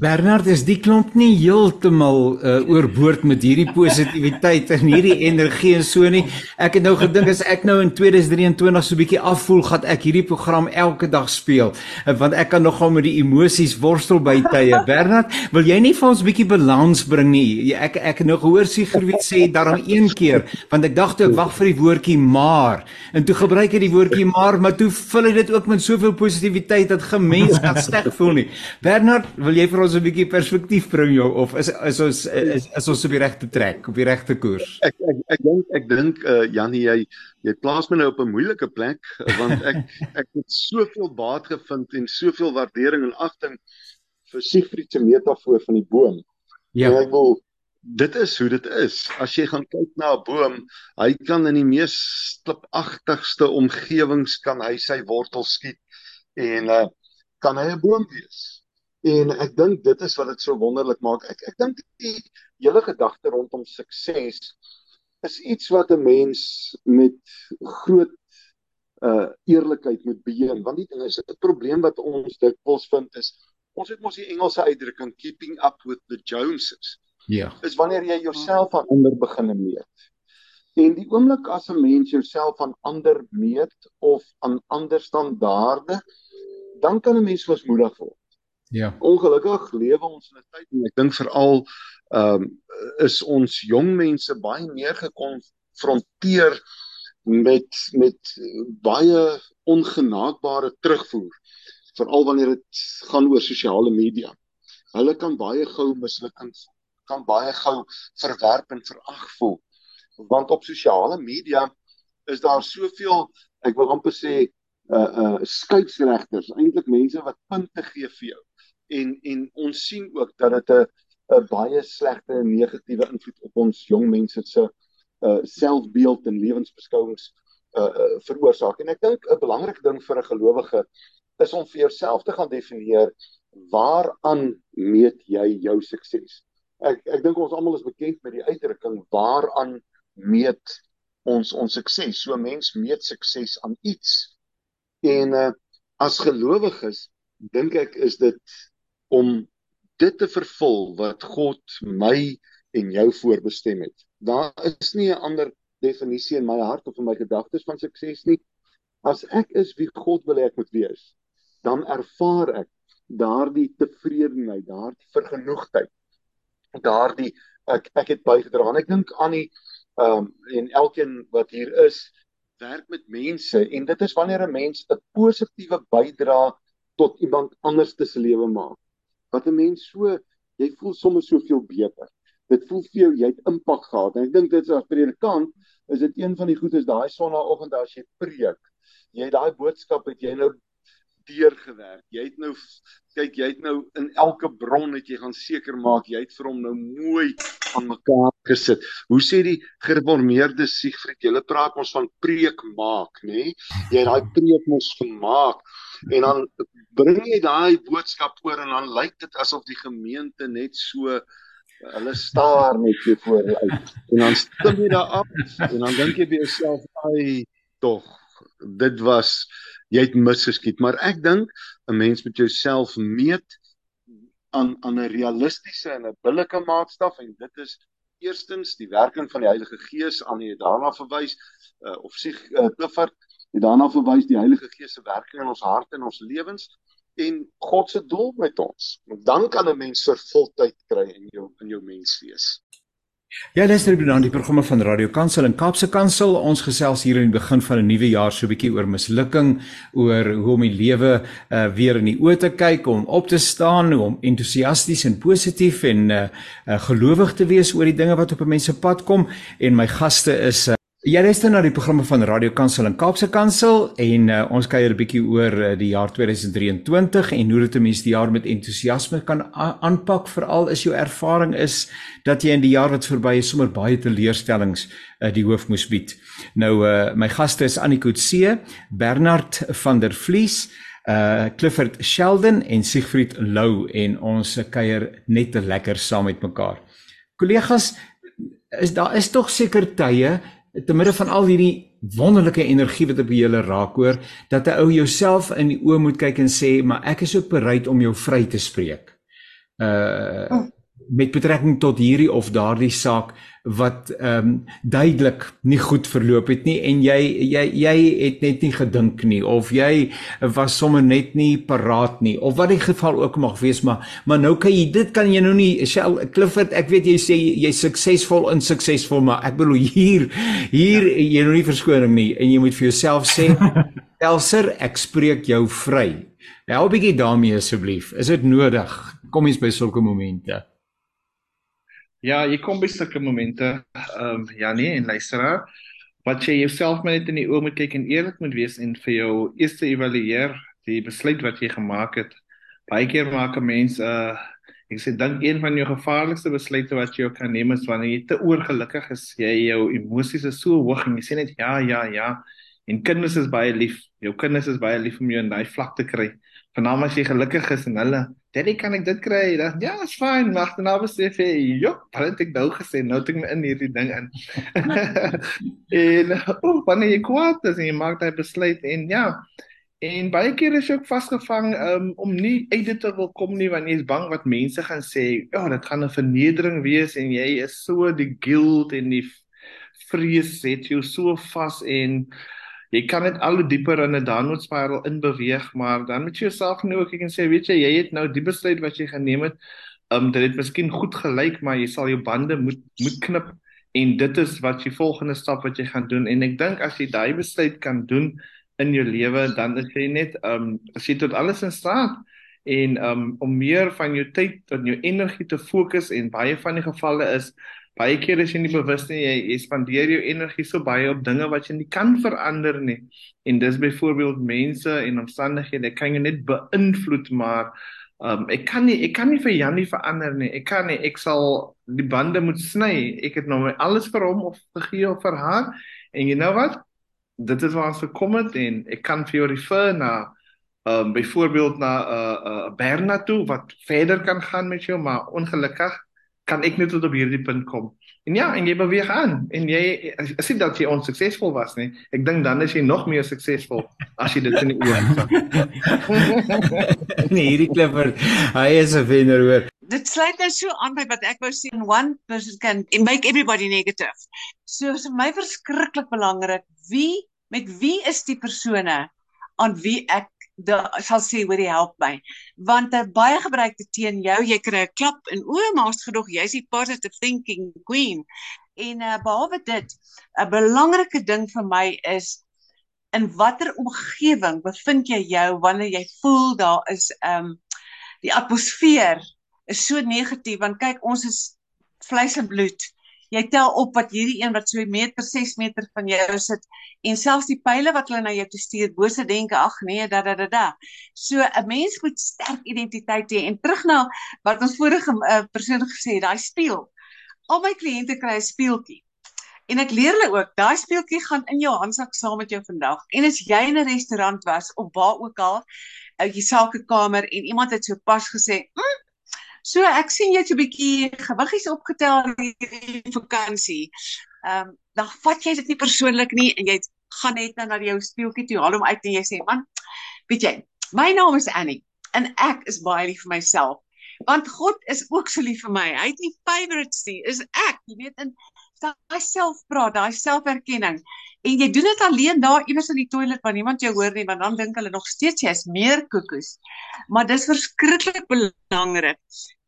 Bernard is die klomp nie heeltemal uh, oorboord met hierdie positiwiteit en hierdie energie en so nie. Ek het nou gedink as ek nou in 2023 so 'n bietjie afvoel, gaan ek hierdie program elke dag speel, uh, want ek kan nogal met die emosies worstel by tye. Bernard, wil jy nie vir ons 'n bietjie balans bring nie? Ek ek het nou gehoor Sigrid sê daarom een keer, want ek dink ek wag vir die woordjie maar en toe gebruik hy die woordjie maar, maar toe vul hy dit ook met soveel positiwiteit dat gemens kan sleg voel nie. Bernard, wil jy vir ons 'n bietjie perspektief bring jou of is is ons is, is ons op die regte trek, op die regte koers? Ek ek ek dink ek dink uh Janie jy jy plaas my nou op 'n moeilike plek want ek ek het soveel baat gevind en soveel waardering en agting vir Siegfried se metafoor van die boom. Ja. En ek wil dit is hoe dit is. As jy gaan kyk na 'n boom, hy kan in die mees klipagtigste omgewings kan hy sy wortels skiet en uh kan hy 'n boom wees. En ek dink dit is wat dit so wonderlik maak. Ek ek dink die hele gedagte rondom sukses is iets wat 'n mens met groot uh eerlikheid moet beheer. Want die ding is 'n probleem wat ons dikwels vind is ons het mos die Engelse uitdrukking keeping up with the Joneses. Ja. Is wanneer jy jouself aan ander begin meet. En die oomblik as 'n mens jouself aan ander meet of aan ander standaarde, dan kan 'n mens wasmoedig word. Ja. Ongelukkig lewe ons in 'n tyd en ek dink veral ehm um, is ons jong mense baie meer gekonfronteer met met baie ongenaakbare terugvoer veral wanneer dit gaan oor sosiale media. Hulle kan baie gou mislukking kan baie gou verwerp en verag voel. Want op sosiale media is daar soveel ek wil amper sê uh uh skeieregters, eintlik mense wat punte gee vir jou en en ons sien ook dat dit 'n 'n baie slegte en negatiewe invloed op ons jong mense se uh selfbeeld en lewensbeskouings uh, uh veroorsaak. En ek dink 'n belangrike ding vir 'n gelowige is om vir jouself te gaan definieer waaraan meet jy jou sukses. Ek ek dink ons almal is bekend met die uitdrukking waaraan meet ons ons sukses. So mens meet sukses aan iets. En uh as gelowiges dink ek is dit om dit te vervul wat God my en jou voorbestem het. Daar is nie 'n ander definisie in my hart of in my gedagtes van sukses nie. As ek is wie God wil hê ek moet wees, dan ervaar ek daardie tevredenheid, daardie vergenoegdheid. Daardie ek ek het bygedra en ek dink aan die ehm um, en elkeen wat hier is werk met mense en dit is wanneer 'n mens 'n positiewe bydrae tot iemand anders se lewe maak wat 'n mens so jy voel sommer soveel beter. Dit voel vir jou jy het impak gehad. En ek dink dit is as predikant is dit een van die goedes daai sonnaandoggend as jy preek. Jy het daai boodskap het jy nou deurgewerk. Jy het nou kyk jy het nou in elke bron het jy gaan seker maak jy het vir hom nou mooi aan mekaar gesit. Hoe sê die gereformeerde Siegfried, jy praat ons van preek maak, nê? Nee? Jy het daai preek mos gemaak en dan bring jy daai boodskap oor en dan lyk dit asof die gemeente net so hulle staar net so voor uit. En dan stem jy daar af en dan dink jy by jouself ai tog dit was jy het misgeskiet. Maar ek dink 'n mens moet jouself meet aan aan 'n realistiese en 'n billike maatstaf en dit is eerstens die werking van die Heilige Gees aan jy daarna verwys uh, of sig uh, Clifford En daarna verwys die Heilige Gees se werking in ons harte en ons lewens en God se doel met ons. Want dan kan 'n mens vervulling kry in jou in jou menswees. Ja, luister dan aan die programme van Radio Kansel en Kaapse Kansel. Ons gesels hier in die begin van 'n nuwe jaar so 'n bietjie oor mislukking, oor hoe om die lewe uh, weer in die oë te kyk, om op te staan, om entoesiasties en positief en uh, uh, gelowig te wees oor die dinge wat op 'n mens se pad kom. En my gaste is uh, Jy luister na die programme van Radio Kansel en Kaapse Kansel en uh, ons kuier 'n bietjie oor uh, die jaar 2023 en hoe dit 'n mens die jaar met entoesiasme kan aanpak veral is jou ervaring is dat jy in die jaar wat verby is sommer baie teleurstellings uh, die hoof moes bied. Nou uh, my gaste is Annie Kutse, Bernard van der Vlies, uh Clifford Sheldon en Siegfried Lou en ons kuier net te lekker saam met mekaar. Kollegas, is daar is tog seker tye te midde van al hierdie wonderlike energie wat op julle raak hoor dat 'n ou jouself in die oë moet kyk en sê maar ek is ook bereid om jou vry te spreek. uh oh met betrekking tot hierdie of daardie saak wat ehm um, duidelik nie goed verloop het nie en jy jy jy het net nie gedink nie of jy was sommer net nie paraat nie of wat die geval ook mag wees maar maar nou kan jy dit kan jy nou nie Shell Clifford ek weet jy sê jy's suksesvol en suksesvol maar ek bedoel hier hier ja. jy nou nie verskoning nie en jy moet vir jouself sê Elser ek spreek jou vry. Help bietjie daarmee asseblief. Is dit nodig? Kom eens by sulke momente Ja, jy kom by sulke momente, ehm um, Janie en luisteraar, wat jy jouself net in die oë moet kyk en eerlik moet wees en vir jou eers evalueer die besluit wat jy gemaak het. Baie keer maak 'n mens 'n uh, ek sê dink een van jou gevaarlikste besluite wat jy kan neem is wanneer jy te oorgelukkig is, jy jou emosies is so hoog en jy sê net ja, ja, ja. En kinders is baie lief. Jou kinders is baie lief om jou in daai vlak te kry. Vanaand as jy gelukkig is en hulle Daddy, kan ek dit kry? Dan ja, is fyn. Wag, dan nou sê hy, "Jo, wat het ek nou gesê? Nou het ek in hierdie ding in." en oh, wanneer jy kwaad is en jy maak daai besluit en ja, en baie keer is jy ook vasgevang um, om nie uit dit te wil kom nie want jy is bang wat mense gaan sê. Ja, dit gaan 'n vernedering wees en jy is so die guilt en die vrees het jou so vas en jy kan net al hoe dieper in 'n downward spiral inbeweeg, maar dan moet jy jouself nou ook en sê, weet jy, jy het nou die besluit wat jy geneem het, um dit het miskien goed gelyk, maar jy sal jou bande moet moet knip en dit is wat jy volgende stap wat jy gaan doen. En ek dink as jy daai besluit kan doen in jou lewe, dan is jy net um as jy tot alles in staat en um om meer van jou tyd en jou energie te fokus en baie van die gevalle is baie keer as jy nie bewus nie jy, jy spandeer jou energie so baie op dinge wat jy nie kan verander nie. En dis byvoorbeeld mense en omstandighede kan jy net beïnvloed maar um, ek kan nie ek kan nie vir Janie verander nie. Ek kan nie ek sal die bande moet sny. Ek het nou alles vir hom of gegee of vir haar. En jy nou wat dit is waar ons gekom het en ek kan vir jou refer na um, byvoorbeeld na 'n uh, uh, Berna toe wat verder kan gaan met jou maar ongelukkig kan ek net tot op hierdie punt kom. En ja, en jy beweeg aan en jy as jy dat jy onsuksesvol was nie, ek dink dan is jy nog meer suksesvol as jy dit in die oë het. nee, hierdie klipper, hy is 'n wenner hoor. Dit sluit nou so aan by wat ek wou sê, one person can make everybody negative. So is vir my verskriklik belangrik wie met wie is die persone aan wie ek sal sê hoor jy help my. Want 'n uh, baie gebruikte teen jou. Jy kry 'n klap in o maas gedog jy's die positive thinking queen. En uh, behalwe dit 'n belangrike ding vir my is in watter omgewing bevind jy jou wanneer jy voel daar is um die atmosfeer is so negatief? Want kyk ons is vleis en bloed jy tel op wat hierdie een wat so meter 6 meter van jou sit en selfs die pile wat hulle na jou toe stuur bose denke ag nee da da da da. So 'n mens moet sterk identiteit hê. En terug na wat ons vorige uh, persoon gesê het daai spieël al my kliënte kry 'n speeltjie. En ek leer hulle ook, daai speeltjie gaan in jou handsak saam met jou vandag. En as jy in 'n restaurant was of waar ook al, uit jou sakekamer en iemand het so pas gesê, hm, So ek sien jy het 'n bietjie gewiggies opgetel hierdie vakansie. Ehm um, dan vat jy dit nie persoonlik nie en jy gaan net nou na jou speeltjie toe haal hom uit en jy sê man, weet jy, my naam is Annie en ek is baie lief vir myself. Want God is ook so lief vir my. Hy het nie favorites nie, is ek. Jy weet in daai selfpraat, daai selferkenning. En jy doen dit alleen daar iewers in die toilet waar niemand jou hoor nie, want dan dink hulle nog steeds jy is meer koekoes. Maar dis verskriklik belangrik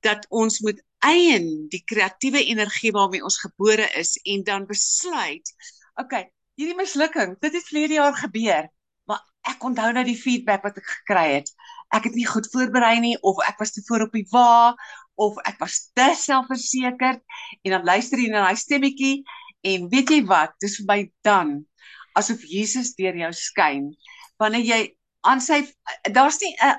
dat ons moet eien die kreatiewe energie waarmee ons gebore is en dan besluit, okay, hierdie mislukking, dit het verlede jaar gebeur, maar ek onthou nou die feedback wat ek gekry het. Ek het nie goed voorberei nie of ek was te voor op die wa of ek was te selfversekerd en dan luister jy na daai stemmetjie en weet jy wat dis vir my dan asof Jesus deur jou skyn. Wanneer jy aan sy daar's nie 'n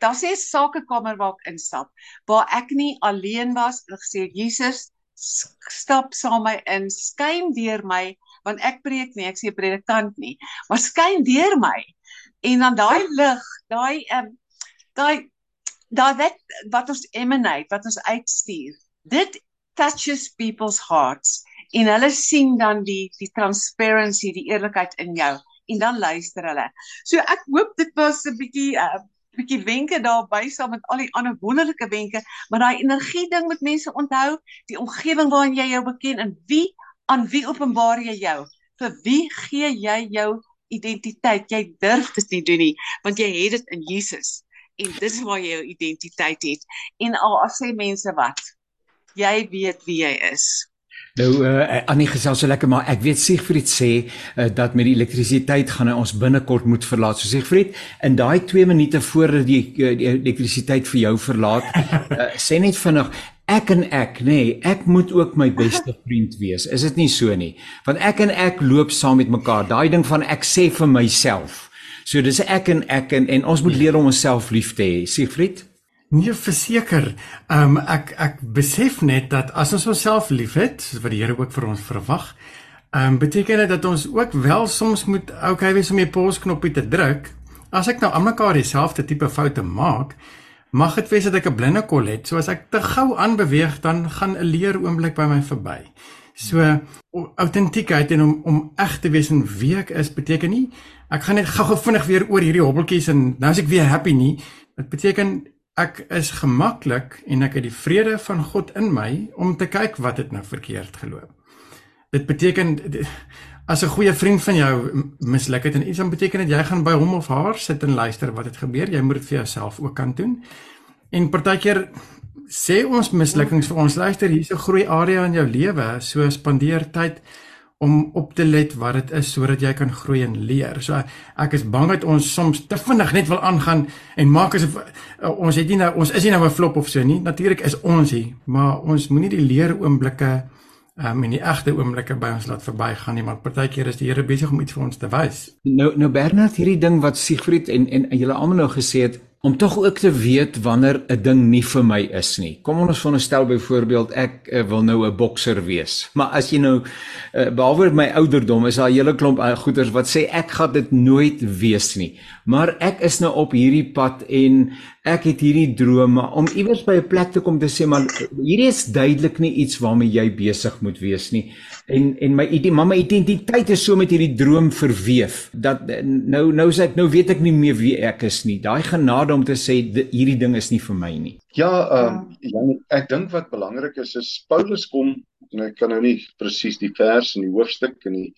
daar's nie 'n sakekamer waar ek instap waar ek nie alleen was en gesê Jesus stap saam my in skyn deur my want ek preek nie ek sê predikant nie maar skyn deur my. En dan daai lig daai ehm um, daai daai wat wat ons emanate, wat ons uitstuur. Dit touches people's hearts en hulle sien dan die die transparency, die eerlikheid in jou en dan luister hulle. So ek hoop dit was 'n bietjie uh, bietjie wenke daarby saam met al die ander wonderlike wenke, maar daai energie ding met mense onthou, die omgewing waarin jy jou beken en wie aan wie openbaar jy jou? Vir wie gee jy jou identiteit? Jy durf dit nie doen nie, want jy het dit in Jesus en dis waar jy jou identiteit het. En al as sê mense wat, jy weet wie jy is. Nou uh Annie gesels so lekker maar ek weet Siegfried sê uh, dat met die elektrisiteit gaan hy ons binnekort moet verlaat. So Siegfried, in daai 2 minute voordat die, uh, die elektrisiteit vir jou verlaat, uh, sê net vinnig ek en ek nê, nee, ek moet ook my beste vriend wees. Is dit nie so nie? Want ek en ek loop saam met mekaar. Daai ding van ek sê vir myself. So dis ek en ek en, en ons moet leer om onsself lief te hê. Siegfried? Nee, verseker. Ehm um, ek ek besef net dat as ons onsself liefhet, soos wat die Here ook vir ons verwag, ehm um, beteken dit dat ons ook wel soms moet okay wees om die pausknoppie te druk. As ek nou aan mekaar dieselfde tipe foute maak, mag dit wees dat ek 'n blinde kol het. So as ek te gou aanbeweeg, dan gaan 'n leer oomblik by my verby. So autentiekheid en om om eg te wees in wie ek is beteken nie ek gaan net gou-gou vinnig weer oor hierdie hobbeltjies en nou is ek weer happy nie. Dit beteken ek is gemaklik en ek het die vrede van God in my om te kyk wat het nou verkeerd geloop. Dit beteken as 'n goeie vriend van jou misluk het en iets dan beteken dit jy gaan by hom of haar sit en luister wat het gebeur. Jy moet dit vir jouself ook kan doen. En partykeer sê ons mislukkings vir ons luister hier's 'n groei area in jou lewe, so spandeer tyd om op te let wat dit is sodat jy kan groei en leer. So ek is bang dat ons soms te vinnig net wil aangaan en maak asof uh, ons het nie nou ons is nie nou 'n flop of so nie. Natuurlik is ons hier, maar ons moenie die leer oomblikke um, en die egte oomblikke by ons laat verbygaan nie, want partykeer is die Here besig om iets vir ons te wys. Nou nou Bernard, hierdie ding wat Siegfried en, en julle almal nou gesê het, om tog ook te weet wanneer 'n ding nie vir my is nie. Kom ons veronderstel byvoorbeeld ek uh, wil nou 'n bokser wees. Maar as jy nou uh, behalwe my ouderdom is daar 'n hele klomp uh, goeters wat sê ek gaan dit nooit wees nie. Maar ek is nou op hierdie pad en ek het hierdie drome om iewers by 'n plek te kom te sê maar hierdie is duidelik nie iets waarmee jy besig moet wees nie. En en my maar my identiteit is so met hierdie droom verweef dat nou nou sê ek nou weet ek nie meer wie ek is nie. Daai genade om te sê hierdie ding is nie vir my nie. Ja, ehm um, ja, ek dink wat belangrik is is Paulus kom en ek kan nou nie presies die vers en die hoofstuk en die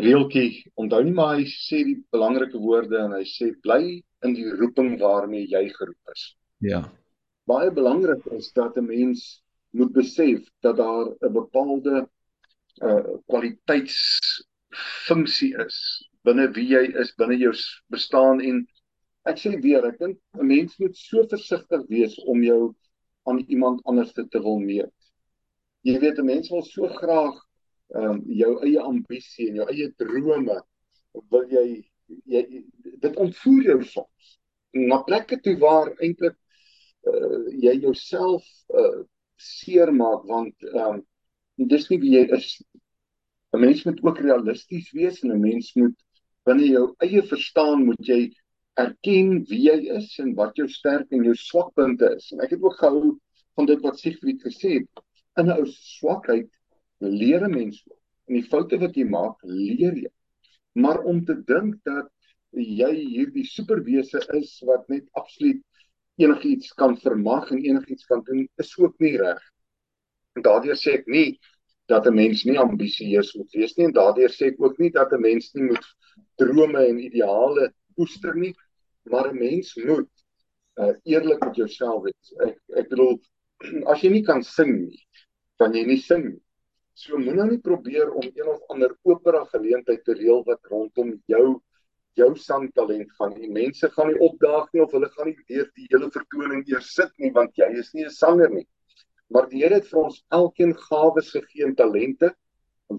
reeltjie onthou nie maar hy sê die belangrike woorde en hy sê bly in die roeping waarmee jy geroep is. Ja. Baie belangrik is dat 'n mens moet besef dat daar 'n bepaalde uh kwaliteitsfunksie is binne wie jy is, binne jou bestaan en ek sê weer, ek dink 'n mens moet so versigtig wees om jou aan iemand anders te, te wil meet. Jy weet 'n mens wil so graag ehm um, jou eie ambisie en jou eie drome wil jy jy dit ontvoer jou soms. Na plekke toe waar eintlik uh, jy jouself uh, seermaak want ehm um, dis nie wie jy is 'n mens moet ook realisties wees en 'n mens moet binne jou eie verstaan moet jy erken wie jy is en wat jou sterk en jou swakpunte is. En ek het ook gehou van dit wat Siegfried gesê het. In 'n ou swakheid leer 'n mens en die foute wat jy maak leer jy maar om te dink dat jy hierdie superwese is wat net absoluut enigiets kan vermag en enigiets kan doen is ook nie reg. En daardeur sê ek nie dat 'n mens nie ambisieus moet wees nie en daardeur sê ek ook nie dat 'n mens nie moet drome en ideale koester nie, maar 'n mens moet uh, eerlik met jouself wees. Ek ek bedoel as jy nie kan sing nie, dan jy nie sing nie. So moet nou probeer om een of ander opera geleentheid te reël wat rondom jou jou sangtalent gaan. Die mense gaan nie opdaag nie of hulle gaan nie deur die hele vertoning eers sit nie want jy is nie 'n sanger nie. Maar die Here het vir ons elkeen gawes gegee en talente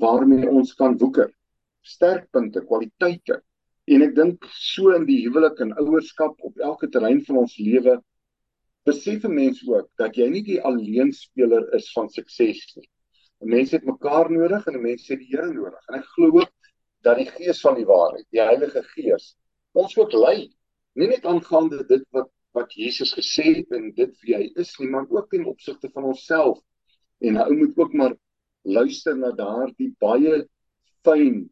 waarmee ons kan woeker. Sterkpunte, kwaliteite. En ek dink so in die huwelik en ouerskap op elke terrein van ons lewe besef 'n mens ook dat jy nie die alleenspeler is van sukses nie. 'n Mens het mekaar nodig en 'n mens het die Here nodig. En ek glo ook dat die Gees van die waarheid, die Heilige Gees, ons ook lei, nie net aangaande dit wat wat Jesus gesê het en dit wie hy is nie, maar ook ten opsigte van onsself. En hy moet ook maar luister na daardie baie fyn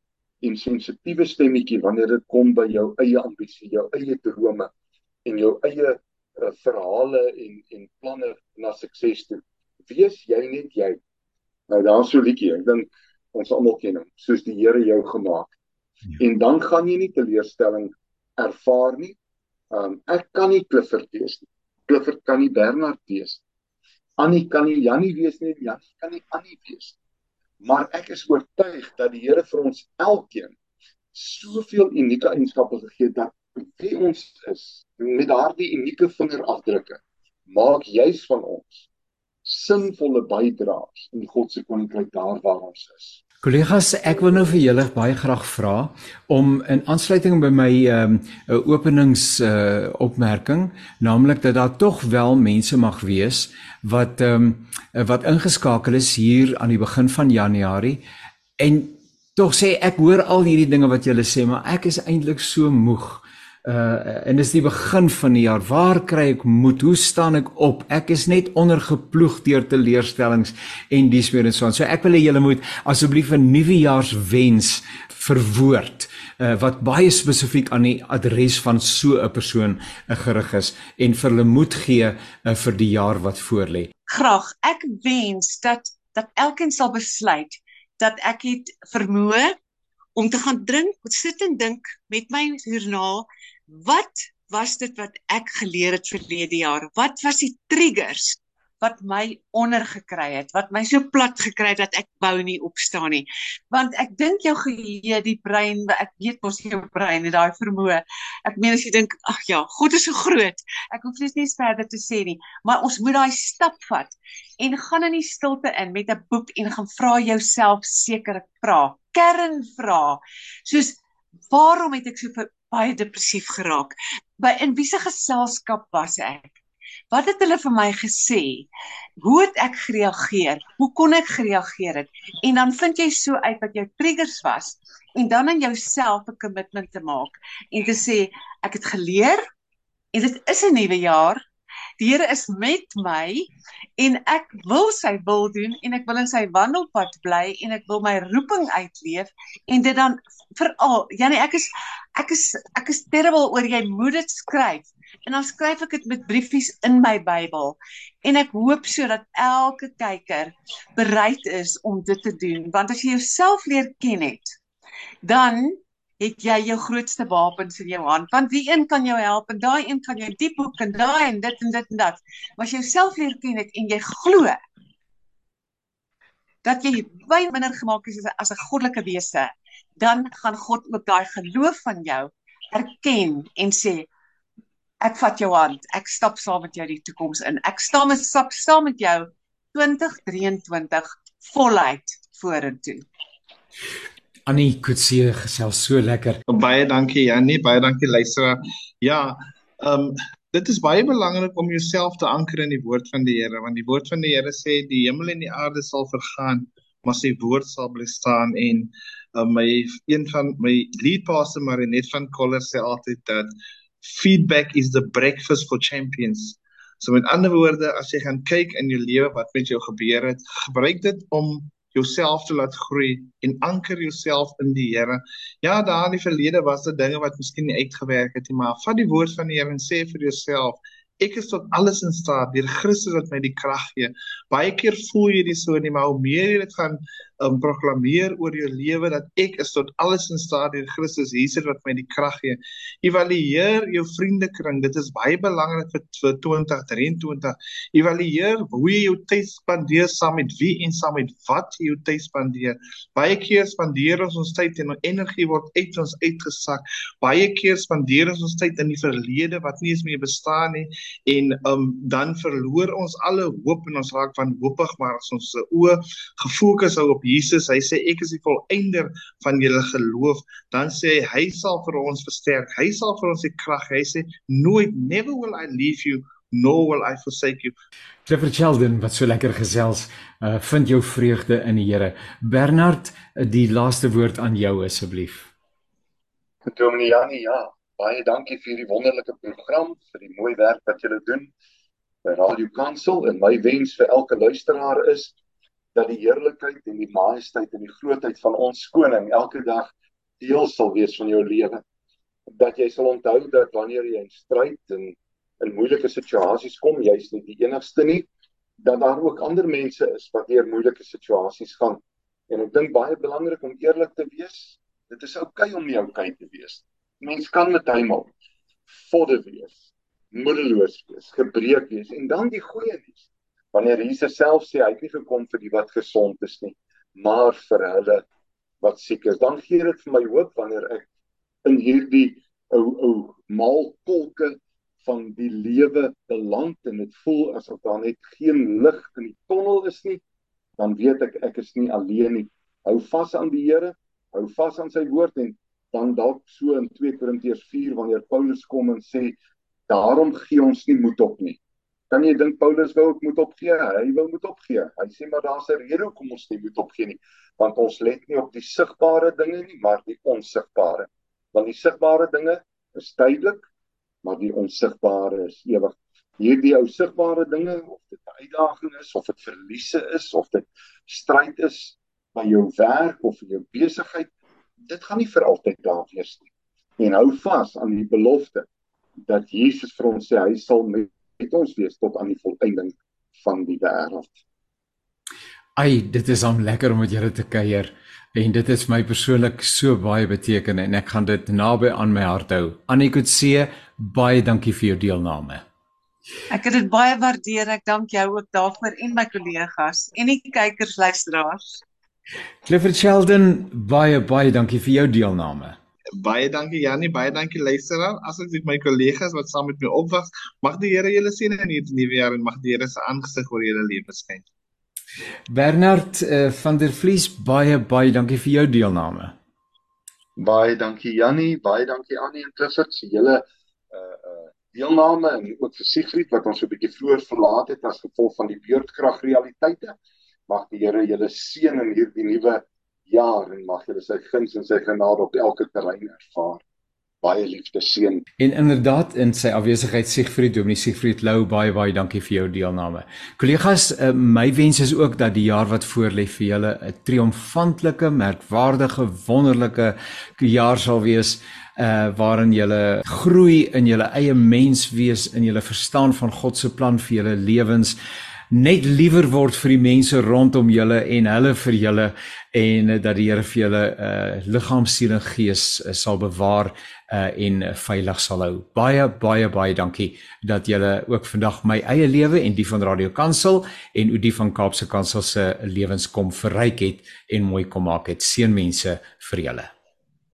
en sensitiewe stemmetjie wanneer dit kom by jou eie ambisie, jou eie drome en jou eie uh, verhale en en planne na sukses toe. Wees jy net jy. Nou daar's so 'n liedjie. Ek dink ons almal ken hom, soos die Here jou gemaak. Ja. En dan gaan jy nie teleurstelling ervaar nie. Um ek kan nie Clifford wees nie. Clifford kan nie Bernard wees. Annie kan nie Jannie wees nie. Jannie kan nie Annie wees nie. Maar ek is oortuig dat die Here vir ons elkeen soveel unieke eienskappe gegee het dat wie ons is met daardie unieke vingerafdrukke maak juis van ons sinvolle bydraers in God se koninkryk daar waar ons is. Kollegas, ek wil nou vir julle baie graag vra om in aansluiting by my ehm um, openings uh opmerking, naamlik dat daar tog wel mense mag wees wat ehm um, wat ingeskakel is hier aan die begin van Januarie en tog sê ek hoor al hierdie dinge wat julle sê, maar ek is eintlik so moeg uh en dis die begin van die jaar. Waar kry ek moed? Hoe staan ek op? Ek is net ondergeploeg deur teleurstellings en dis meer en so aan. So ek wil hê julle moet asseblief 'n nuwejaarswens verwoord uh wat baie spesifiek aan die adres van so 'n persoon uh, gerig is en vir hulle moed gee uh, vir die jaar wat voorlê. Graag. Ek wens dat dat elkeen sal besluit dat ek het vermoë om te gaan drink, sit en dink met my joernaal wat was dit wat ek geleer het verlede jaar? Wat was die triggers wat my ondergekry het, wat my so plat gekry het dat ek wou nie opstaan nie. Want ek dink jou geheue, die brein, ek weet mos jou brein het daai vermoë. Ek meen as jy dink, ag ja, God is so groot. Ek hoef nie verder te sê nie, maar ons moet daai stap vat en gaan in die stilte in met 'n boek en gaan vra jouself sekere vrae, kernvrae. Soos waarom het ek so baie depressief geraak. By in wiese geselskap was ek? Wat het hulle vir my gesê? Hoe het ek gereageer? Hoe kon ek gereageer het? En dan vind jy so uit wat jou triggers was en dan in jouself 'n kommitment te maak en te sê ek het geleer en dit is 'n nuwe jaar. Die Here is met my en ek wil sy wil doen en ek wil in sy wandelpad bly en ek wil my roeping uitleef en dit dan veral Janie ek is ek is ek is terrible oor jy moet dit skryf en dan skryf ek dit met briefies in my Bybel en ek hoop sodat elke kyker bereid is om dit te doen want as jy jouself leer ken het dan het jy jou grootste wapens in jou hand want wie een kan jou help en daai een kan jou diep hoek en daai en dit en dit en dat maar as jouself leer ken het en jy glo dat jy baie minder gemaak is as 'n goddelike wese dan gaan God ook daai geloof van jou erken en sê ek vat jou hand, ek stap saam met jou die toekoms in. Ek staan met stap saam met jou 2023 voluit vorentoe. Annie Kutsie gesels so lekker. Baie dankie Jannie, baie dankie luisteraar. Ja, ehm um, dit is baie belangrik om jouself te anker in die woord van die Here, want die woord van die Here sê die hemel en die aarde sal vergaan, maar sy woord sal bly staan en uh, my een van my lead pastor Marinet van Koller sê altyd dat feedback is the breakfast for champions. So met ander woorde, as jy gaan kyk in jou lewe wat met jou gebeur het, gebruik dit om jouself te laat groei en anker jouself in die Here. Ja, daar in die verlede was daar dinge wat miskien nie uitgewerk het nie, maar vat die woord van die Here en sê vir jouself, ek is tot alles in staat deur Christus wat my die krag gee. Baie keer voel jy dit so nie, maar hoe meer jy dit gaan um, proklameer oor jou lewe dat ek is tot alles in staat deur Christus Jesus wat my die krag gee. Evalueer jou vriendekring. Dit is baie belangrik vir, vir 2023. Evalueer hoe jy jou tyd spandeer saam met wie en saam met wat jy jou tyd spandeer. Baie keer spandeer ons ons tyd en ons energie word uit ons uitgesak. Baie keer spandeer ons ons tyd in die verlede wat nie eens meer bestaan nie en um, dan verloor ons alle hoop en ons raak van hoopig maar as ons se oë gefokus hou op Jesus hy sê ek is die volëinder van julle geloof. Dan sê hy hy sal vir ons versterk. Hy sal vir ons die krag hy sê nooit never will i leave you nor will i forsake you. Clifford Sheldon wat so lekker gesels uh, vind jou vreugde in die Here. Bernard die laaste woord aan jou asseblief. Dominee Janie ja baie dankie vir hierdie wonderlike program, vir die mooi werk wat julle doen by Radio Kansel. En my wens vir elke luisteraar is dat die heerlikheid en die majesteit en die grootheid van ons koning elke dag deel sal wees van jou lewe. dat jy sal onthou dat wanneer jy in stryd en in moeilike situasies kom, jy's nie die enigste nie, dat daar ook ander mense is wat deur moeilike situasies gaan. En ek dink baie belangrik om eerlik te wees. Dit is oukei okay om nie oukei okay te wees. Mens kan met hymal vodde wees, moedeloos wees, gebreek wees en dan die goeie nuus. Wanneer Jesus self sê hy het nie gekom vir die wat gesond is nie, maar vir hulle wat siek is, dan gee dit vir my hoop wanneer ek in hierdie ou ou maalkolke van die lewe beland en dit voel asof daar net geen lig in die tonnel is nie, dan weet ek ek is nie alleen nie. Hou vas aan die Here, hou vas aan sy woord en dan dalk so in 2 Korintiërs 4 wanneer Paulus kom en sê daarom gee ons nie moed op nie. Kan jy dink Paulus wou ook moed opgee? Hy wou moed opgee. Hy sê maar daar's 'n rede hoekom ons nie moed opgee nie, want ons let nie op die sigbare dinge nie, maar die onsigbare. Want die sigbare dinge is tydelik, maar die onsigbare is ewig. Hierdie ou sigbare dinge, of dit 'n uitdaging is, of dit verliese is, of dit stryd is by jou werk of in jou besigheid, dit gaan nie vir altyd daar wees nie. En hou vas aan die belofte dat Jesus vir ons sê hy sal met met ons wees tot aan die volëinding van die wêreld. Ai, dit is om lekker om met julle te kuier en dit is my persoonlik so baie beteken en ek gaan dit naby aan my hart hou. Anikotse, baie dankie vir jou deelname. Ek het dit baie waardeer. Ek dank jou ook daarvoor en my kollegas en die kykers luisteraars. Clifford Sheldon, baie baie dankie vir jou deelname. Baie dankie Jannie, baie dankie luisteraar. As ek dit my kollegas wat saam met my opwag, mag die Here julle seën in hierdie nuwe jaar en mag die Here se aangesig oor julle lewe skyn. Bernard uh, van der Vlies, baie baie dankie vir jou deelname. Baie dankie Jannie, baie dankie Annie en Clifford se hele uh uh deelname en ook vir Siegfried wat ons so 'n bietjie vroeër verlaat het as gevolg van die beurtkrag realiteite. Mag die Here julle seën in hierdie nuwe jaar en mag julle sy guns en sy genade op elke terrein ervaar. Baie liefde seën. En inderdaad in sy afwesigheid Siegfried Dominee Siegfried Lou baie baie dankie vir jou deelname. Kollegas, uh, my wens is ook dat die jaar wat voorlê vir julle 'n triomfantelike, merkwaardige, wonderlike jaar sal wees uh waarin julle groei in julle eie menswees in julle verstaan van God se plan vir julle lewens net liewer word vir die mense rondom julle en hulle vir julle en uh, dat die Here vir julle uh liggaam, siel en gees uh, sal bewaar uh en veilig sal hou. Baie baie baie dankie dat julle ook vandag my eie lewe en die van Radio Kansel en die van Kaapse Kansel se lewens kom verryk het en mooi kom maak het. Seënmense vir julle.